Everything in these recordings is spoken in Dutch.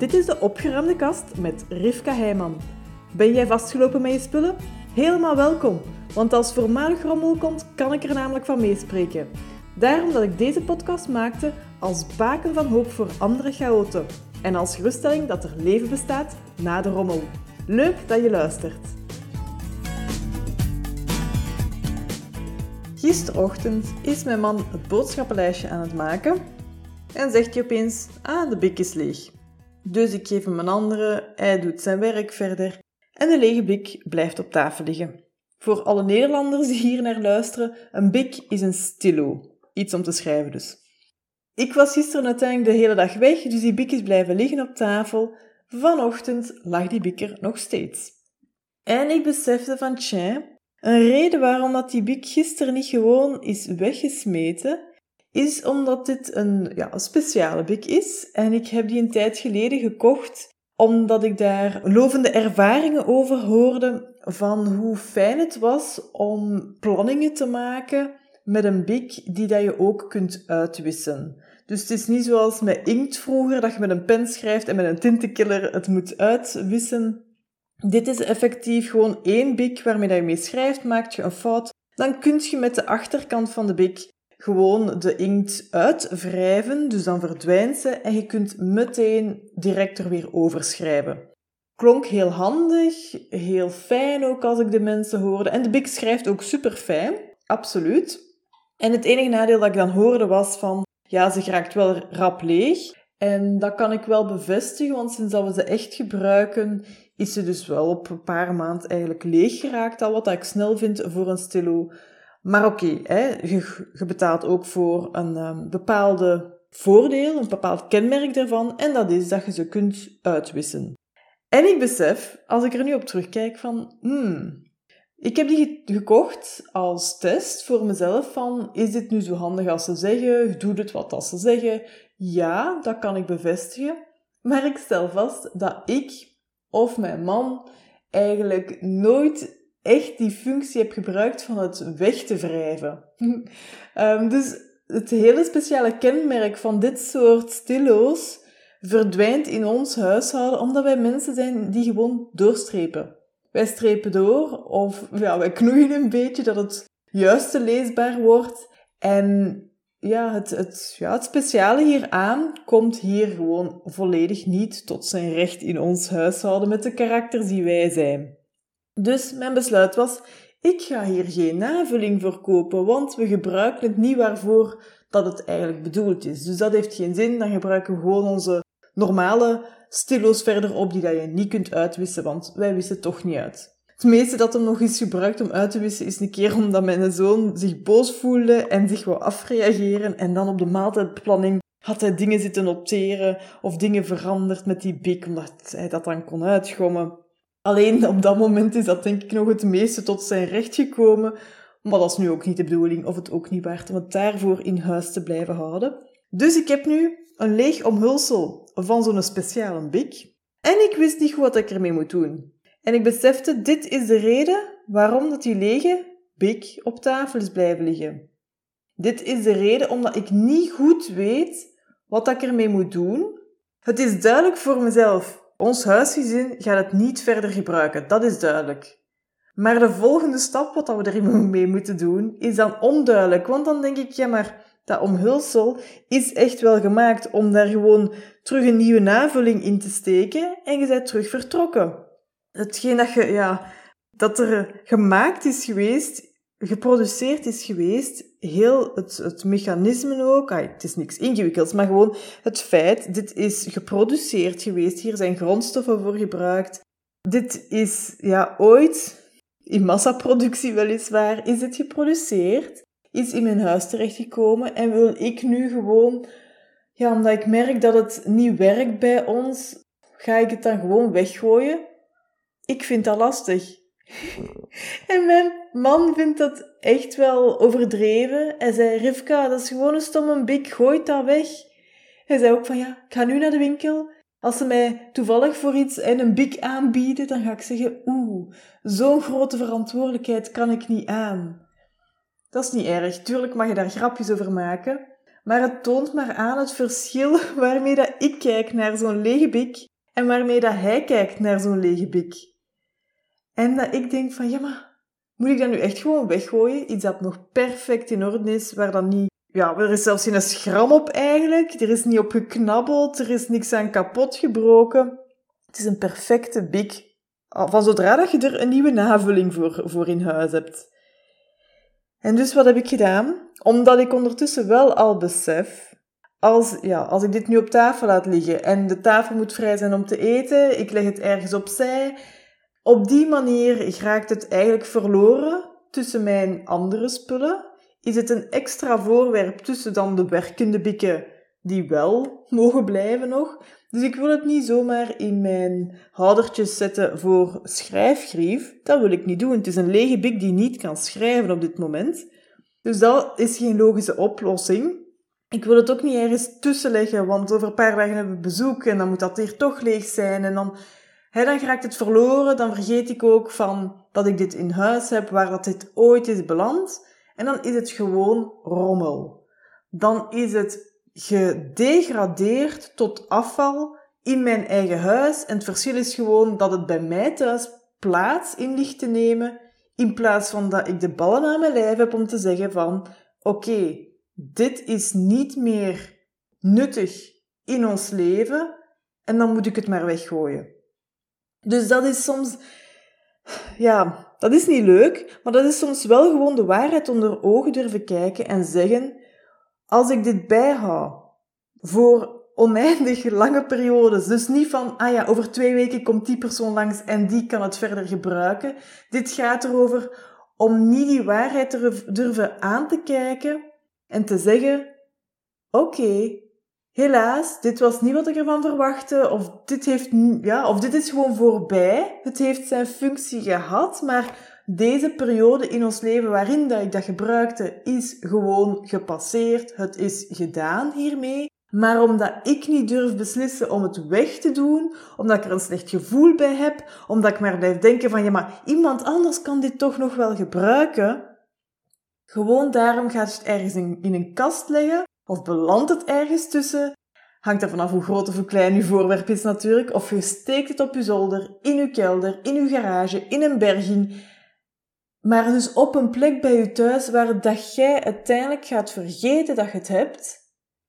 Dit is de opgeruimde kast met Rivka Heijman. Ben jij vastgelopen met je spullen? Helemaal welkom, want als voormalig rommel komt, kan ik er namelijk van meespreken. Daarom dat ik deze podcast maakte als baken van hoop voor andere chaoten en als geruststelling dat er leven bestaat na de rommel. Leuk dat je luistert. Gisterochtend is mijn man het boodschappenlijstje aan het maken en zegt hij opeens: Ah, de bik is leeg. Dus ik geef hem een andere, hij doet zijn werk verder en de lege bik blijft op tafel liggen. Voor alle Nederlanders die hier naar luisteren, een bik is een stilo. Iets om te schrijven dus. Ik was gisteren uiteindelijk de hele dag weg, dus die bik is blijven liggen op tafel. Vanochtend lag die bik er nog steeds. En ik besefte van, tja, een reden waarom dat die bik gisteren niet gewoon is weggesmeten, is omdat dit een, ja, een speciale bik is. En ik heb die een tijd geleden gekocht omdat ik daar lovende ervaringen over hoorde van hoe fijn het was om planningen te maken met een bik die dat je ook kunt uitwissen. Dus het is niet zoals met inkt vroeger, dat je met een pen schrijft en met een tintenkiller het moet uitwissen. Dit is effectief gewoon één bik waarmee je mee schrijft, maakt je een fout. Dan kun je met de achterkant van de bik gewoon de inkt uitwrijven, dus dan verdwijnt ze en je kunt meteen direct er weer over schrijven. Klonk heel handig, heel fijn ook als ik de mensen hoorde. En de Bik schrijft ook super fijn, absoluut. En het enige nadeel dat ik dan hoorde was van, ja, ze raakt wel rap leeg. En dat kan ik wel bevestigen, want sinds dat we ze echt gebruiken, is ze dus wel op een paar maanden eigenlijk leeg geraakt. Al wat ik snel vind voor een stilo. Maar oké, je, je, betaalt ook voor een um, bepaalde voordeel, een bepaald kenmerk daarvan, en dat is dat je ze kunt uitwissen. En ik besef, als ik er nu op terugkijk, van, hmm, ik heb die gekocht als test voor mezelf van, is dit nu zo handig als ze zeggen? Doet het wat als ze zeggen? Ja, dat kan ik bevestigen. Maar ik stel vast dat ik of mijn man eigenlijk nooit echt die functie heb gebruikt van het weg te wrijven. um, dus het hele speciale kenmerk van dit soort stilo's verdwijnt in ons huishouden omdat wij mensen zijn die gewoon doorstrepen. Wij strepen door of ja, wij knoeien een beetje dat het juiste leesbaar wordt. En ja, het, het, ja, het speciale hieraan komt hier gewoon volledig niet tot zijn recht in ons huishouden met de karakters die wij zijn. Dus mijn besluit was, ik ga hier geen navulling voor kopen, want we gebruiken het niet waarvoor dat het eigenlijk bedoeld is. Dus dat heeft geen zin, dan gebruiken we gewoon onze normale stilo's verder op die dat je niet kunt uitwissen, want wij wissen toch niet uit. Het meeste dat hem nog is gebruikt om uit te wissen is een keer omdat mijn zoon zich boos voelde en zich wou afreageren en dan op de maaltijdplanning had hij dingen zitten noteren of dingen veranderd met die bik omdat hij dat dan kon uitgommen. Alleen op dat moment is dat denk ik nog het meeste tot zijn recht gekomen, maar dat is nu ook niet de bedoeling of het ook niet waard om het daarvoor in huis te blijven houden. Dus ik heb nu een leeg omhulsel van zo'n speciale bik en ik wist niet goed wat ik ermee moet doen. En ik besefte, dit is de reden waarom dat die lege bik op tafel is blijven liggen. Dit is de reden omdat ik niet goed weet wat ik ermee moet doen. Het is duidelijk voor mezelf ons huisgezin gaat het niet verder gebruiken, dat is duidelijk. Maar de volgende stap, wat we ermee moeten doen, is dan onduidelijk. Want dan denk ik, ja, maar dat omhulsel is echt wel gemaakt om daar gewoon terug een nieuwe navulling in te steken en je bent terug vertrokken. Hetgeen dat, je, ja, dat er gemaakt is geweest, geproduceerd is geweest, heel het, het mechanisme ook, het is niks ingewikkelds, maar gewoon het feit, dit is geproduceerd geweest, hier zijn grondstoffen voor gebruikt. Dit is ja, ooit, in massaproductie weliswaar, is dit geproduceerd, is in mijn huis terechtgekomen en wil ik nu gewoon, ja, omdat ik merk dat het niet werkt bij ons, ga ik het dan gewoon weggooien. Ik vind dat lastig. En mijn man vindt dat echt wel overdreven. Hij zei, Rivka, dat is gewoon een stomme bik, gooi dat weg. Hij zei ook van, ja, ik ga nu naar de winkel. Als ze mij toevallig voor iets en een bik aanbieden, dan ga ik zeggen, oeh, zo'n grote verantwoordelijkheid kan ik niet aan. Dat is niet erg, tuurlijk mag je daar grapjes over maken, maar het toont maar aan het verschil waarmee dat ik kijk naar zo'n lege bik En waarmee dat hij kijkt naar zo'n lege bik. En dat ik denk van, ja maar, moet ik dat nu echt gewoon weggooien? Iets dat nog perfect in orde is, waar dan niet... Ja, er is zelfs geen schram op eigenlijk. Er is niet op geknabbeld. Er is niks aan kapot gebroken. Het is een perfecte bik. Van zodra dat je er een nieuwe navulling voor, voor in huis hebt. En dus wat heb ik gedaan? Omdat ik ondertussen wel al besef, als, ja, als ik dit nu op tafel laat liggen en de tafel moet vrij zijn om te eten, ik leg het ergens opzij, op die manier raakt het eigenlijk verloren tussen mijn andere spullen. Is het een extra voorwerp tussen dan de werkende bikken die wel mogen blijven nog. Dus ik wil het niet zomaar in mijn houdertjes zetten voor schrijfgrief. Dat wil ik niet doen. Het is een lege bik die niet kan schrijven op dit moment. Dus dat is geen logische oplossing. Ik wil het ook niet ergens tussen leggen, want over een paar dagen hebben we bezoek en dan moet dat hier toch leeg zijn. En dan, hè, dan raakt het verloren. Dan vergeet ik ook van dat ik dit in huis heb, waar dat dit ooit is beland. En dan is het gewoon rommel. Dan is het gedegradeerd tot afval in mijn eigen huis. En het verschil is gewoon dat het bij mij thuis plaats in ligt te nemen, in plaats van dat ik de ballen aan mijn lijf heb om te zeggen van, oké, dit is niet meer nuttig in ons leven en dan moet ik het maar weggooien. Dus dat is soms, ja, dat is niet leuk, maar dat is soms wel gewoon de waarheid onder ogen durven kijken en zeggen, als ik dit bijhoud voor oneindig lange periodes, dus niet van, ah ja, over twee weken komt die persoon langs en die kan het verder gebruiken. Dit gaat erover om niet die waarheid durven aan te kijken en te zeggen, oké, helaas, dit was niet wat ik ervan verwachtte, of dit, heeft, ja, of dit is gewoon voorbij. Het heeft zijn functie gehad, maar deze periode in ons leven waarin dat ik dat gebruikte, is gewoon gepasseerd. Het is gedaan hiermee. Maar omdat ik niet durf beslissen om het weg te doen, omdat ik er een slecht gevoel bij heb, omdat ik maar blijf denken van ja, maar iemand anders kan dit toch nog wel gebruiken. Gewoon daarom gaat het ergens in, in een kast leggen, of belandt het ergens tussen. Hangt er vanaf hoe groot of hoe klein uw voorwerp is natuurlijk. Of je steekt het op uw zolder, in uw kelder, in uw garage, in een berging. Maar dus op een plek bij je thuis waar dat jij uiteindelijk gaat vergeten dat je het hebt.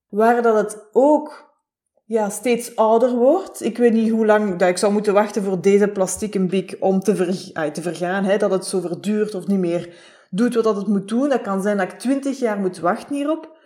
Waar dat het ook ja, steeds ouder wordt. Ik weet niet hoe lang dat ik zou moeten wachten voor deze plastieke bik om te, te vergaan. Hè, dat het zo verduurt of niet meer doet wat het moet doen. Dat kan zijn dat ik twintig jaar moet wachten hierop.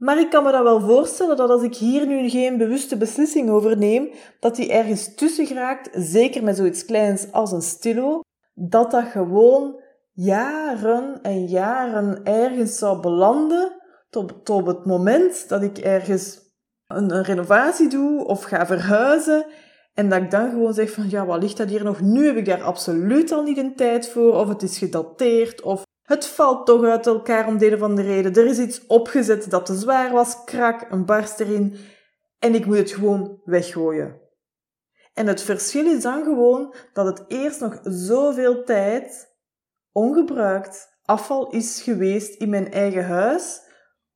Maar ik kan me dat wel voorstellen dat als ik hier nu geen bewuste beslissing over neem, dat die ergens tussen geraakt, zeker met zoiets kleins als een stilo, dat dat gewoon jaren en jaren ergens zou belanden tot, tot het moment dat ik ergens een, renovatie doe of ga verhuizen en dat ik dan gewoon zeg van ja, wat ligt dat hier nog? Nu heb ik daar absoluut al niet een tijd voor of het is gedateerd of het valt toch uit elkaar om de van de reden. Er is iets opgezet dat te zwaar was, krak, een barst erin en ik moet het gewoon weggooien. En het verschil is dan gewoon dat het eerst nog zoveel tijd ongebruikt afval is geweest in mijn eigen huis,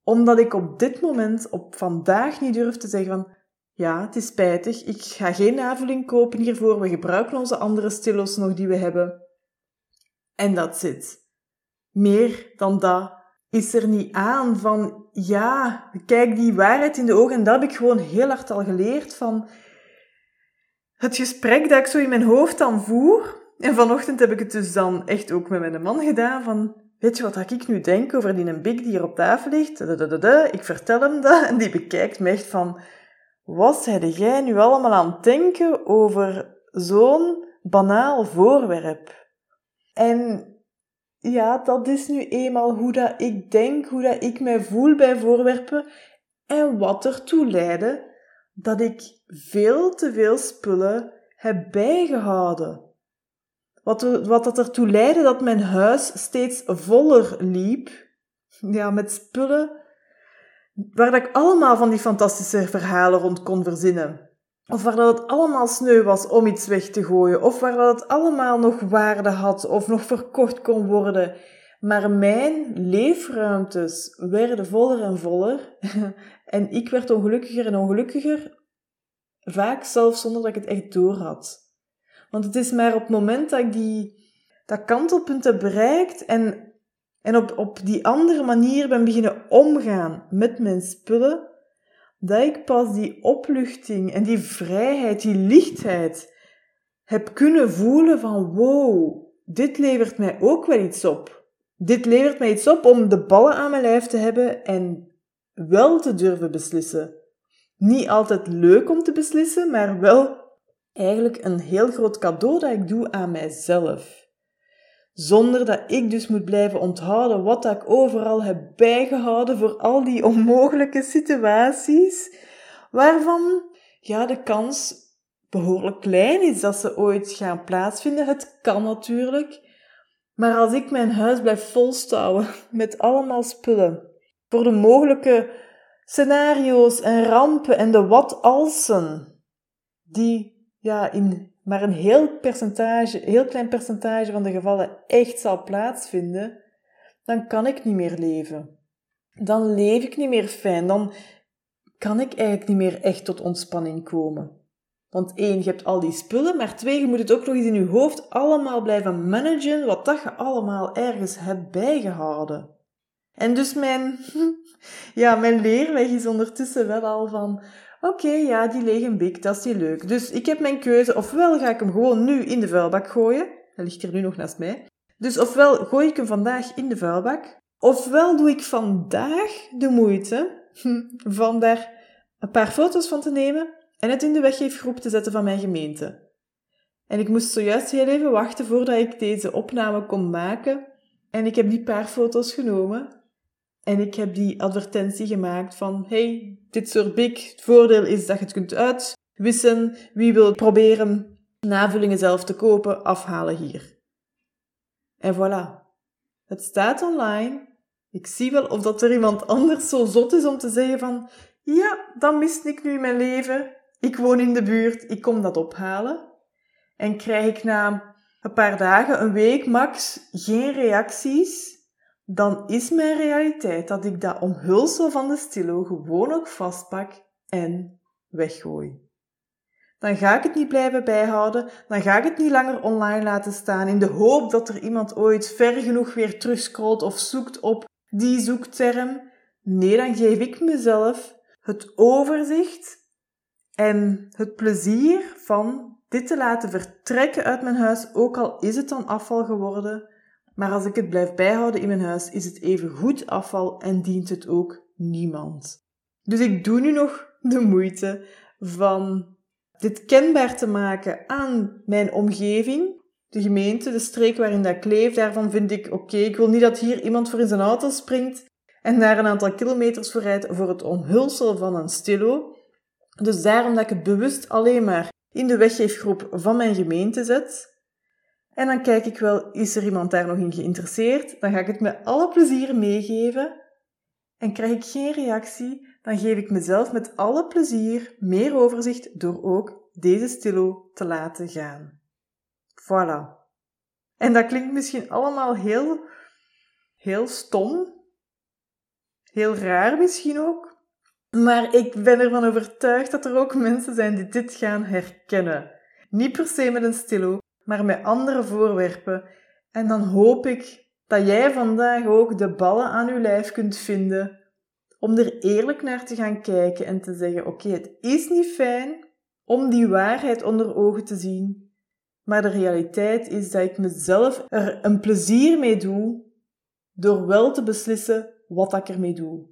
omdat ik op dit moment, op vandaag, niet durf te zeggen van ja, het is spijtig, ik ga geen aanvulling kopen hiervoor, we gebruiken onze andere stilos nog die we hebben. En dat zit. Meer dan dat is er niet aan van ja, kijk die waarheid in de ogen. En dat heb ik gewoon heel hard al geleerd van het gesprek dat ik zo in mijn hoofd dan voer, en vanochtend heb ik het dus dan echt ook met mijn man gedaan van... Weet je wat ik nu denk over die big die hier op tafel ligt? Ik vertel hem dat en die bekijkt me echt van... Wat zei jij nu allemaal aan het denken over zo'n banaal voorwerp? En ja, dat is nu eenmaal hoe dat ik denk, hoe dat ik mij voel bij voorwerpen en wat ertoe leidde dat ik veel te veel spullen heb bijgehouden. Wat, wat dat ertoe leidde dat mijn huis steeds voller liep. Ja, met spullen waar ik allemaal van die fantastische verhalen rond kon verzinnen. Of waar dat het allemaal sneu was om iets weg te gooien. Of waar dat het allemaal nog waarde had of nog verkocht kon worden. Maar mijn leefruimtes werden voller en voller. en ik werd ongelukkiger en ongelukkiger. Vaak zelfs zonder dat ik het echt door had. Want het is maar op het moment dat ik die, dat kantelpunt heb bereikt en, en op, op die andere manier ben beginnen omgaan met mijn spullen, dat ik pas die opluchting en die vrijheid, die lichtheid heb kunnen voelen van wow, dit levert mij ook wel iets op. Dit levert mij iets op om de ballen aan mijn lijf te hebben en wel te durven beslissen. Niet altijd leuk om te beslissen, maar wel eigenlijk een heel groot cadeau dat ik doe aan mijzelf. Zonder dat ik dus moet blijven onthouden wat ik overal heb bijgehouden voor al die onmogelijke situaties, waarvan ja, de kans behoorlijk klein is dat ze ooit gaan plaatsvinden. Het kan natuurlijk. Maar als ik mijn huis blijf volstouwen met allemaal spullen voor de mogelijke scenario's en rampen en de wat-alsen, die ja, in maar een heel, percentage, heel klein percentage van de gevallen echt zal plaatsvinden, dan kan ik niet meer leven. Dan leef ik niet meer fijn. Dan kan ik eigenlijk niet meer echt tot ontspanning komen. Want één, je hebt al die spullen, maar twee, je moet het ook nog eens in je hoofd allemaal blijven managen wat dat je allemaal ergens hebt bijgehouden. En dus mijn, ja, mijn leerweg is ondertussen wel al van, oké, ja, die lege bik, dat is die leuk. Dus ik heb mijn keuze, ofwel ga ik hem gewoon nu in de vuilbak gooien, hij ligt hier nu nog naast mij. Dus ofwel gooi ik hem vandaag in de vuilbak, ofwel doe ik vandaag de moeite van daar een paar foto's van te nemen en het in de weggeefgroep te zetten van mijn gemeente. En ik moest zojuist heel even wachten voordat ik deze opname kon maken. En ik heb die paar foto's genomen. En ik heb die advertentie gemaakt van, hey, dit soort big. Het voordeel is dat je het kunt uitwissen. Wie wil proberen navullingen zelf te kopen, afhalen hier. En voilà. Het staat online. Ik zie wel of dat er iemand anders zo zot is om te zeggen van, ja, dan mist ik nu mijn leven. Ik woon in de buurt, ik kom dat ophalen. En krijg ik na een paar dagen, een week max, geen reacties, dan is mijn realiteit dat ik dat omhulsel van de stilo gewoon ook vastpak en weggooi. Dan ga ik het niet blijven bijhouden, dan ga ik het niet langer online laten staan in de hoop dat er iemand ooit ver genoeg weer terugscrollt of zoekt op die zoekterm. Nee, dan geef ik mezelf het overzicht en het plezier van dit te laten vertrekken uit mijn huis, ook al is het dan afval geworden, maar als ik het blijf bijhouden in mijn huis, is het even goed afval en dient het ook niemand. Dus ik doe nu nog de moeite van dit kenbaar te maken aan mijn omgeving, de gemeente, de streek waarin dat ik leef. Daarvan vind ik, oké, ik wil niet dat hier iemand voor in zijn auto springt en daar een aantal kilometers voor rijdt voor het omhulsel van een stilo. Dus daarom dat ik het bewust alleen maar in de weggeefgroep van mijn gemeente zet. En dan kijk ik wel, is er iemand daar nog in geïnteresseerd? Dan ga ik het met alle plezier meegeven. En krijg ik geen reactie, dan geef ik mezelf met alle plezier meer overzicht door ook deze stilo te laten gaan. Voilà. En dat klinkt misschien allemaal heel, heel stom. Heel raar misschien ook. Maar ik ben ervan overtuigd dat er ook mensen zijn die dit gaan herkennen. Niet per se met een stilo, maar met andere voorwerpen. En dan hoop ik dat jij vandaag ook de ballen aan je lijf kunt vinden om er eerlijk naar te gaan kijken en te zeggen: Oké, het is niet fijn om die waarheid onder ogen te zien, maar de realiteit is dat ik mezelf er een plezier mee doe door wel te beslissen wat ik ermee doe.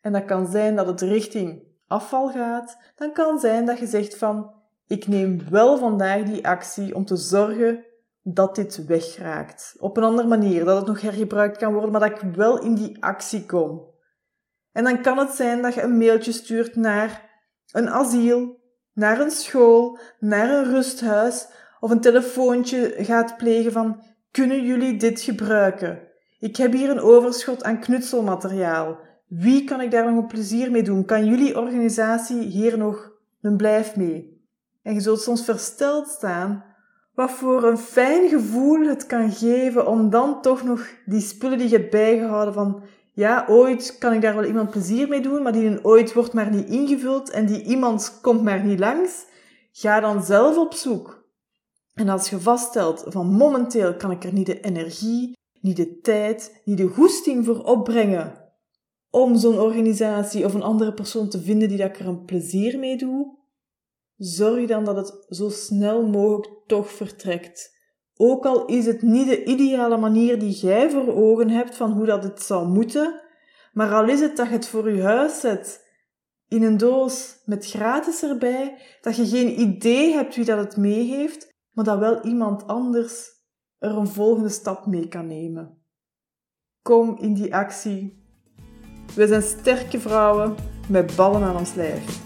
En dat kan zijn dat het richting afval gaat. Dan kan zijn dat je zegt van, ik neem wel vandaag die actie om te zorgen dat dit wegraakt. Op een andere manier, dat het nog hergebruikt kan worden, maar dat ik wel in die actie kom. En dan kan het zijn dat je een mailtje stuurt naar een asiel, naar een school, naar een rusthuis of een telefoontje gaat plegen van kunnen jullie dit gebruiken? Ik heb hier een overschot aan knutselmateriaal. Wie kan ik daar nog een plezier mee doen? Kan jullie organisatie hier nog een blijf mee? En je zult soms versteld staan wat voor een fijn gevoel het kan geven om dan toch nog die spullen die je hebt bijgehouden van ja, ooit kan ik daar wel iemand plezier mee doen, maar die ooit wordt maar niet ingevuld en die iemand komt maar niet langs, ga dan zelf op zoek. En als je vaststelt van momenteel kan ik er niet de energie, niet de tijd, niet de goesting voor opbrengen om zo'n organisatie of een andere persoon te vinden die dat ik er een plezier mee doe, zorg dan dat het zo snel mogelijk toch vertrekt. Ook al is het niet de ideale manier die jij voor ogen hebt van hoe dat het zou moeten, maar al is het dat je het voor je huis zet in een doos met gratis erbij, dat je geen idee hebt wie dat het mee heeft, maar dat wel iemand anders er een volgende stap mee kan nemen. Kom in die actie. We zijn sterke vrouwen met ballen aan ons lijf.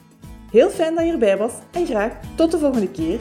Heel fijn dat je erbij was en graag tot de volgende keer.